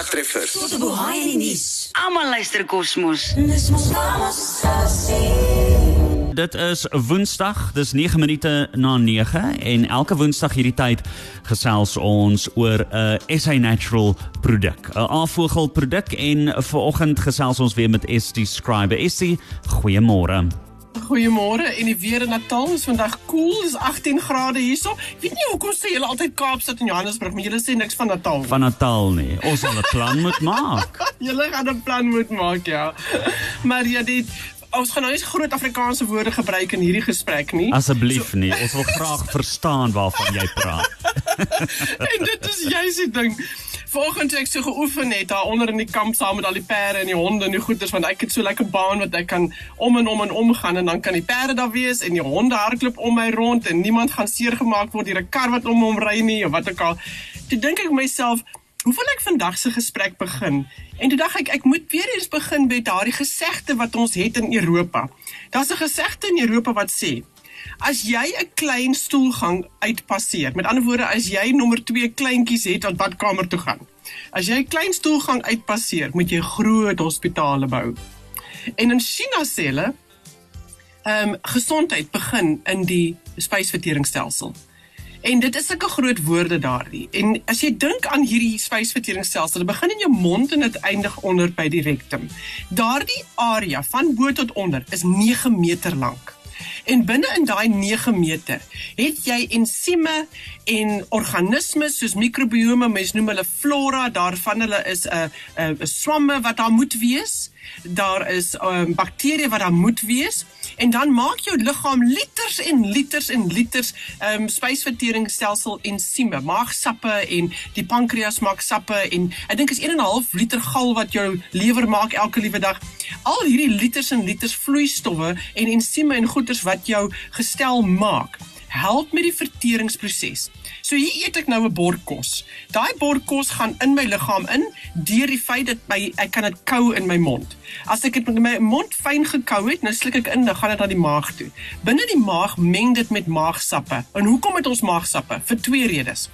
Woensdagtreffers. Tot op hoe in die nuus. Almal luister Kosmos. Dis mos kamos gesie. Dit is Woensdag, dis 9 minute na 9 en elke Woensdag hierdie tyd gesels ons oor 'n uh, SA Natural produk, 'n afvogel produk en vanoggend gesels ons weer met Estie Scribe. Estie, goeiemôre. Goeiemôre en die weer in Natal is vandag koel, cool, is 18 grade hierso. Ek weet nie hoekom sê julle altyd Kaapstad en Johannesburg, maar julle sê niks van Natal. Van Natal nie. Ons sal 'n plan moet maak. julle gaan 'n plan moet maak, ja. Maar ja, dit ons gaan nou nie groot Afrikaanse woorde gebruik in hierdie gesprek nie. Asseblief so, nie. Ons wil graag verstaan waarvan jy praat. en dit is juist die ding. Vanoggend ek so geoefen het daar onder in die kamp saam met al die perde en die honde en die goeters want ek het so lekker baan wat ek kan om en om en om gaan en dan kan die perde daar wees en die honde hardloop om my rond en niemand gaan seer gemaak word deur 'n kar wat om hom ry nie of wat ook al. Toe dink ek myself, hoe wil ek vandag se gesprek begin? En toe dink ek ek moet weer eens begin met daardie gesegde wat ons het in Europa. Daar's 'n gesegde in Europa wat sê As jy 'n klein stoelgang uitpasseer, met ander woorde as jy nommer 2 kleintjies het wat badkamer toe gaan. As jy 'n klein stoelgang uitpasseer, moet jy groot hospitale bou. En in China sê hulle, ehm um, gesondheid begin in die spysverteringsstelsel. En dit is sulke groot woorde daardie. En as jy dink aan hierdie spysverteringsstelsel, dit begin in jou mond en dit eindig onder by die rectum. Daardie area van bo tot onder is 9 meter lank. En binne in daai 9 meter het jy ensieme en organismes soos mikrobiome, mens noem hulle flora, daarvan hulle is 'n 'n swamme wat daar moet wees. Daar is um, bakterieë wat daar moet wees en dan maak jou liggaam liters en liters en liters ehm um, spysverteringsstelsel ensieme, maagsappe en die pankreas maak sappe en ek dink is 1 en 'n half liter gal wat jou lewer maak elke liewe dag. Al hierdie liters en liters vloeistowwe en ensieme en goeters wat jou gestel maak help met die verteringsproses. So hier eet ek nou 'n bord kos. Daai bord kos gaan in my liggaam in deur die feit dat my ek kan dit kou in my mond. As ek dit met my mond fyn gekou het, nou sluk ek in, dan gaan dit na die maag toe. Binne die maag meng dit met maagsappe. En hoekom het ons maagsappe? Vir twee redes.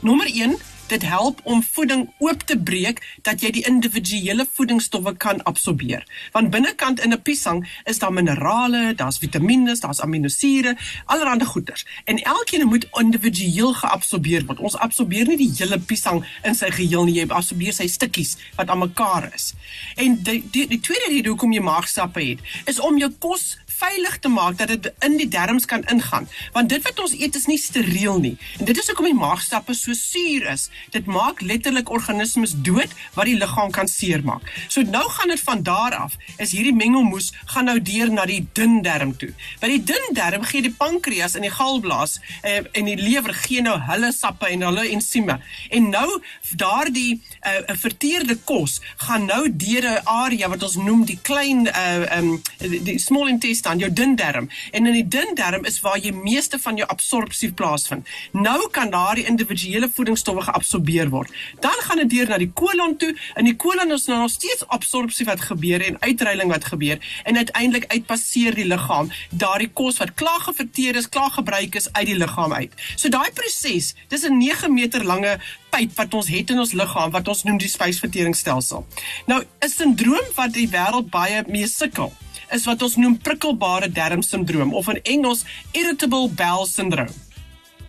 Nommer 1 Dit help om voeding oop te breek dat jy die individuele voedingsstowwe kan absorbeer. Want binnekant in 'n piesang is daar minerale, daar's vitamiene, daar's aminosure, allerlei goeders. En elkeen moet individueel geabsorbeer word. Ons absorbeer nie die hele piesang in sy geheel nie, jy absorbeer sy stukkies wat aan mekaar is. En die die, die tweede rede hoekom jy maagsappe het, is om jou kos veilig te maak dat dit in die darmes kan ingaan. Want dit wat ons eet is nie steriel nie. En dit is hoekom die maagstappe so suur is. Dit maak letterlik organismes dood wat die liggaam kan seermaak. So nou gaan dit van daar af is hierdie mengelmoes gaan nou deur na die dun darm toe. By die dun darm gee die pankreas en die galblaas eh, en die lewer gee nou hulle sappe en hulle ensieme. En nou daardie uh, verteerde kos gaan nou deur 'n area wat ons noem die klein uh, um, die small intestine dan jou dun darm en in die dun darm is waar jy meeste van jou absorpsie plaasvind. Nou kan daardie individuele voedingsstowwe geabsorbeer word. Dan gaan dit deur na die kolon toe. In die kolon is nou nog steeds absorpsie wat gebeur en uitreiling wat gebeur en uiteindelik uitpasseer die liggaam daardie kos wat klaar geverteer is, klaar gebruik is uit die liggaam uit. So daai proses, dis 'n 9 meter lange pyp wat ons het in ons liggaam wat ons noem die spysverteringsstelsel. Nou, 'n sindroom wat die wêreld baie mee sukkel is wat ons noem prikkelbare darmsindroom of in Engels irritable bowel syndrome.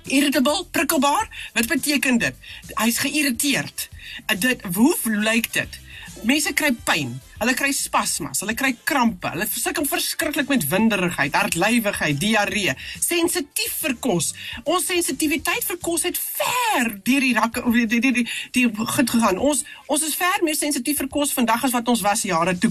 Irritable, prikkelbaar, wat beteken dit? Hy's geïrriteerd. Dit hoe lyk dit? Mense kry pyn. Hulle kry spasmas, hulle kry krampe, hulle sukkel verskriklik met winderigheid, hartlywigheid, diarree, sensitief vir kos. Ons sensitiwiteit vir kos het ver deur die rakke die die die, die, die goed gegaan. Ons ons is ver meer sensitief vir kos vandag as wat ons was jare toe.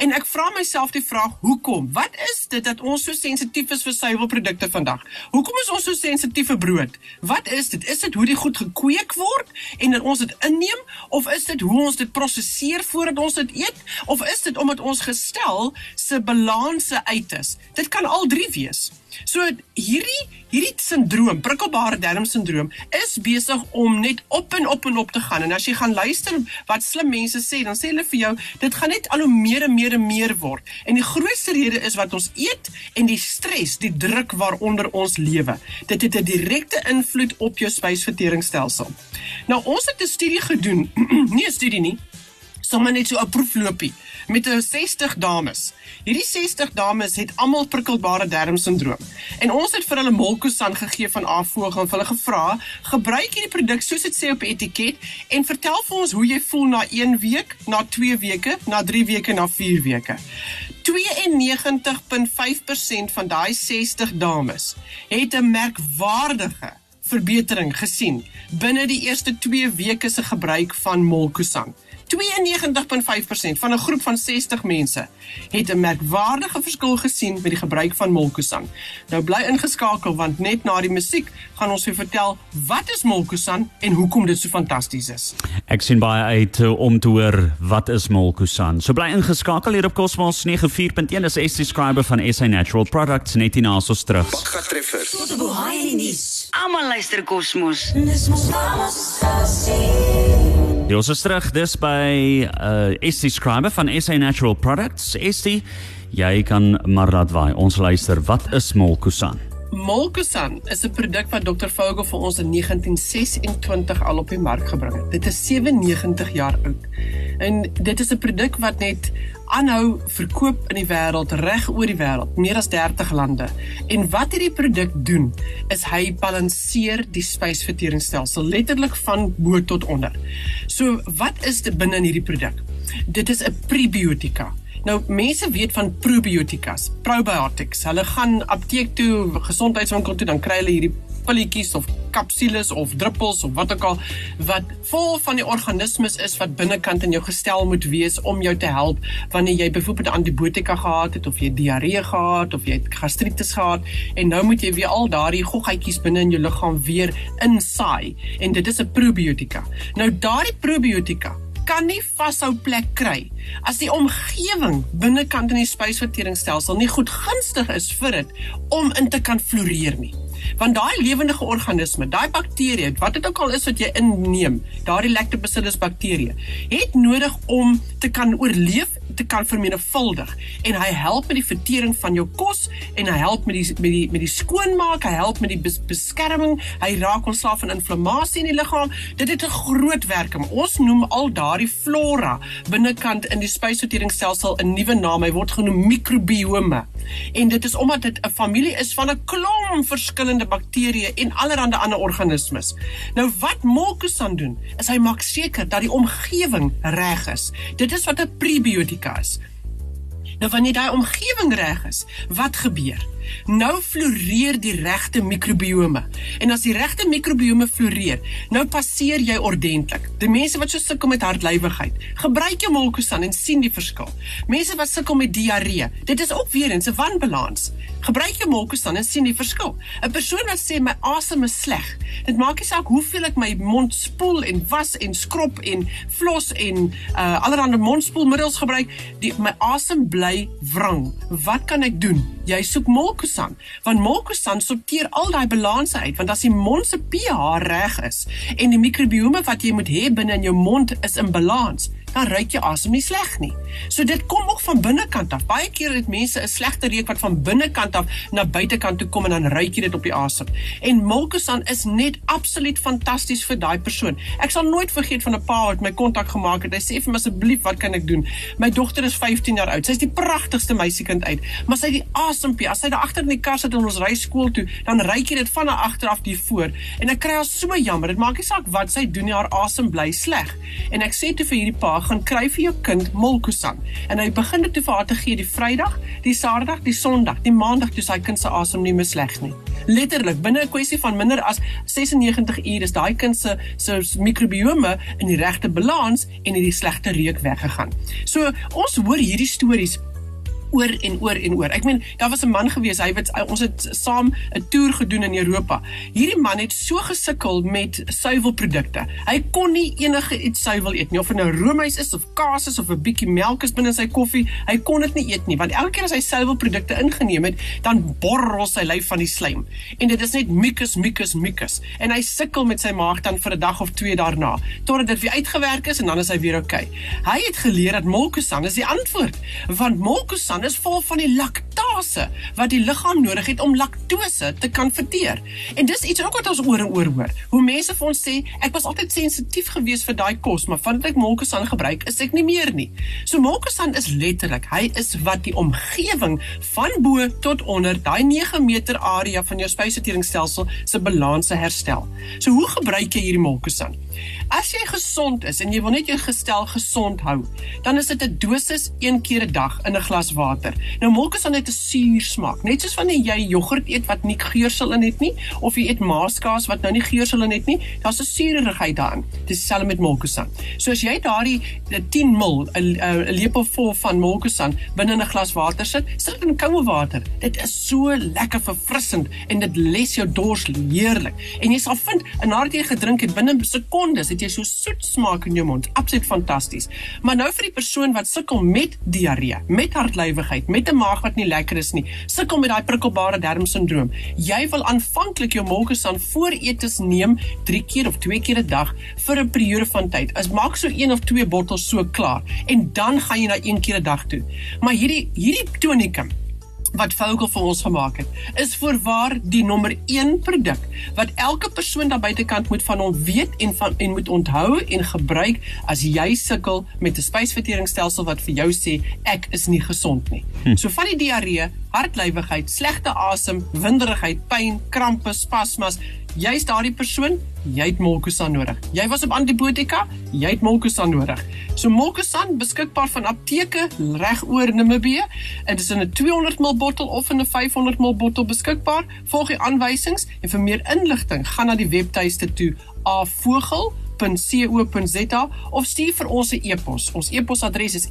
En ek vra myself die vraag, hoekom? Wat is dit dat ons so sensitief is vir suiwelprodukte vandag? Hoekom is ons so sensitief vir brood? Wat is dit? Is dit hoe die goed gekweek word en dat ons dit inneem of is dit hoe ons dit prosesseer voordat ons dit eet? Of is dit omdat ons gestel se balanse uit is? Dit kan al drie wees. So hierdie hierdie sindroom, prikkelbare darmsindroom, is besig om net op en op en op te gaan. En as jy gaan luister wat slim mense sê, dan sê hulle vir jou, dit gaan net al hoe meer en meer en meer word. En die grootste rede is wat ons eet en die stres, die druk waaronder ons lewe. Dit het 'n direkte invloed op jou spysverteringsstelsel. Nou ons het 'n studie gedoen, nie 'n studie nie, sommer net so 'n proefloopie met 'n 60 dames. Hierdie 60 dames het almal prikkelbare darmsindroom. En ons het vir hulle Molkosan gegee van Avogel en vir hulle gevra, gebruik hierdie produk soos dit sê op die etiket en vertel vir ons hoe jy voel na 1 week, na 2 weke, na 3 weke, na 4 weke. 92.5% van daai 60 dames het 'n merkwaardige verbetering gesien binne die eerste 2 weke se gebruik van Molkosan. 92.5% van 'n groep van 60 mense het 'n merkwaardige verskil gesien met die gebruik van Molkosan. Nou bly ingeskakel want net na die musiek gaan ons vir vertel wat is Molkosan en hoekom dit so fantasties is. Ek sien baie uit uh, om te hoor wat is Molkusan. So bly ingeskakel hier op Cosmos 94.1 is SC Scriber van SA Natural Products net hier na ons terug. Pakka treffers. Tot op hoe hy in die nuus. Almal luister Kosmos. Dis mos Vamos Sussie. Ja, ons is terug dis by uh, SC Scriber van SA Natural Products. SC, jy kan maar laat waai. Ons luister, wat is Molkusan? Molkosan is 'n produk wat Dr. Vogel vir ons in 1926 al op die mark gebring het. Dit is 97 jaar oud. En dit is 'n produk wat net aanhou verkoop in die wêreld reg oor die wêreld, meer as 30 lande. En wat hierdie produk doen, is hy balanseer die spysverteringsstelsel letterlik van bo tot onder. So, wat is dit binne in hierdie produk? Dit is 'n prebiotika. Nou mense weet van probiotikas, probiotics. Hulle gaan apteek toe, gesondheidswinkel toe, dan kry hulle hierdie pilletjies of kapsules of druppels of wat ook al wat vol van die organismes is wat binnekant in jou gestel moet wees om jou te help wanneer jy byvoorbeeld antibiotika gehad het of jy diarree gehad of jy het gastritis gehad en nou moet jy weer al daardie goggetjies binne in jou liggaam weer insaai en dit is 'n probiotika. Nou daardie probiotika kan nie vashou plek kry as die omgewing binnekant in die spysverteringsstelsel nie goed gunstig is vir dit om in te kan floreer nie. Want daai lewendige organisme, daai bakterieë, wat dit ook al is wat jy inneem, daardie Lactobacillus bakterieë, het nodig om te kan oorleef, te kan vermenigvuldig en hy help met die vertering van jou kos en hy help met die met die met die skoonmaak, hy help met die bes, beskerming, hy raak ontslaaf van inflammasie in die liggaam. Dit het 'n groot werking. Ons noem al daardie flora binnekant in die spysverteringsstelsel 'n nuwe naam. Hy word genoem mikrobiome. En dit is omdat dit 'n familie is van 'n klomp verskillende bakterieë en allerlei ander organismes. Nou wat Molkusan doen, is hy maak seker dat die omgewing reg is. Dit is wat 'n prebiotika is. Nou wanneer daai omgewing reg is, wat gebeur? Nou floreer die regte mikrobiome. En as die regte mikrobiome floreer, nou passeer jy ordentlik. Die mense wat so sukkel met hartlywigheid, gebruik jou Molkosan en sien die verskil. Mense wat sukkel met diarree, dit is ook weer 'n wanbalans. Gebruik jou Molkosan en sien die verskil. 'n Persoon wat sê my asem is sleg, dit maak nie saak hoeveel ek my mond spoel en was en skrob en flos en uh allerlei mondspoelmiddels gebruik, die my asem bly wrang. Wat kan ek doen? Jy soek Molkosan, want Molkosan sorteer al daai balanse uit, want as die mond se pH reg is en die mikrobiome wat jy moet hê binne in jou mond is in balans, dan ruik jou asem nie sleg nie. So dit kom ook van binnekant af. Baie keer het mense 'n slegte reuk wat van binnekant af na buitekant toe kom en dan ruik jy dit op die asem. En Molkosan is net absoluut fantasties vir daai persoon. Ek sal nooit vergeet van 'n pa wat my kontak gemaak het. Hy sê vir my asseblief, wat kan ek doen? My dogter is 15 jaar oud. Sy's die pragtigste meisiekind uit, maar sy het die asempie. As sy daar agter in die kar sit en ons ry skool toe, dan ruik jy dit van haar agter af die voor. En ek kry haar so jammer. Dit maak nie saak wat sy doen nie, haar asem bly sleg. En ek sê toe vir hierdie pa, gaan kry vir jou kind Molkosan. En hy begin dit toe vir haar te gee die Vrydag, die Saterdag, die Sondag, die Maandag toe sy kind se asem nie meer sleg nie. Letterlik binne 'n kwessie van minder as 96 uur is daai kind se se mikrobiome in die regte balans en het die slegte reuk weggegaan. So ons hoor hierdie stories oor en oor en oor. Ek meen, daar was 'n man gewees, hy het ons het saam 'n toer gedoen in Europa. Hierdie man het so gesukkel met suiwelprodukte. Hy kon nie enige iets suiwel eet nie, of dit nou roomys is of kaas is of 'n bietjie melk is binne sy koffie. Hy kon dit nie eet nie, want elke keer as hy suiwelprodukte ingeneem het, dan borrel sy lyf van die slijm. En dit is net mucus, mucus, mucus. En hy sukkel met sy maag dan vir 'n dag of twee daarna, totdat dit weer uitgewerk is en dan is hy weer oukei. Okay. Hy het geleer dat molkosan is die antwoord, want molkosan is vol van die laktase wat die liggaam nodig het om laktose te kan verteer. En dis iets ook wat ons oor en oor hoor. Hoe mense vir ons sê, ek was altyd sensitief geweest vir daai kos, maar vandat ek molkosan gebruik, is ek nie meer nie. So molkosan is letterlik, hy is wat die omgewing van bo tot onder daai 9 meter area van jou spysverteringsstelsel se balans herstel. So hoe gebruik jy hierdie molkosan? As jy gesond is en jy wil net jou gestel gesond hou, dan is dit 'n dosis een keer 'n dag in 'n glas water. Nou molkosan het 'n suur smaak, net soos wanneer jy jogurt eet wat nie geursel in het nie of jy eet maaskaas wat nou nie geursel in het nie, daar's 'n suurigheid daarin. Dis dieselfde met molkosan. So as jy daardie 10 ml 'n lepel vol van molkosan binne 'n glas water sit, sit dit in koue water. Dit is so lekker verfrissend en dit les jou dors heerlik. En jy sal vind nadat jy gedrink het binne 'n sekondes het jy so soet smaak in jou mond. Absoluut fantasties. Maar nou vir die persoon wat sukkel met diarree, met hartlywigheid, met 'n maag wat nie lekker is nie, sukkel met daai prikkelbare darmsindroom. Jy wil aanvanklik jou molkosan voor etes neem 3 keer of 2 keer 'n dag vir 'n periode van tyd. As maak so 1 of 2 bottels so klaar en dan gaan jy na 1 keer 'n dag toe. Maar hierdie hierdie tonikum wat Vogel vir ons gemaak het, is voorwaar die nommer 1 produk wat elke persoon daar buitekant moet van hom weet en van en moet onthou en gebruik as jy sukkel met 'n spysverteringsstelsel wat vir jou sê ek is nie gesond nie. Hm. So van die diarree, hartlywigheid, slegte asem, winderigheid, pyn, krampe, spasmas, jy's daardie persoon, jy het Molkosan nodig. Jy was op antibiotika, jy het Molkosan nodig. So Molkosan beskikbaar van apteke reg oor Namibië. Dit is in 'n 200 ml bottel of in 'n 500 ml bottel beskikbaar. Volg die aanwysings en vir meer inligting gaan na die webtuiste toe avogel info.co.za of stuur vir ons 'n e-pos. Ons e-posadres is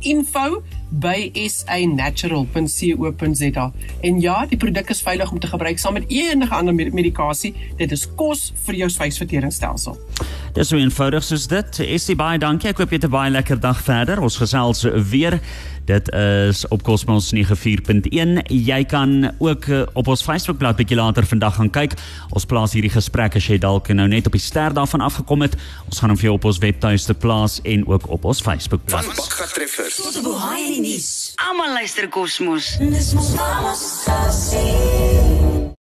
info@sanatural.co.za. En ja, die produk is veilig om te gebruik saam met enige ander medikasie. Dit is kos vir jou spysverteringsstelsel. Dis so eenvoudig soos dit. Essie baie dankie. Ek hoop jy het 'n baie lekker dag verder. Ons gesels weer. Dit is op Cosmos 94.1. Jy kan ook eh, op ons Facebookblad bietjie later vandag gaan kyk. Ons plaas hierdie gesprek as jy dalk nou net op die ster daarvan afgekom het. Ons gaan hom vir jou op ons webtuiste plaas en ook op ons Facebookblad. Van Bakka Treffers tot op Haai nuus. Almal luister Cosmos. Dis mos vamos assim.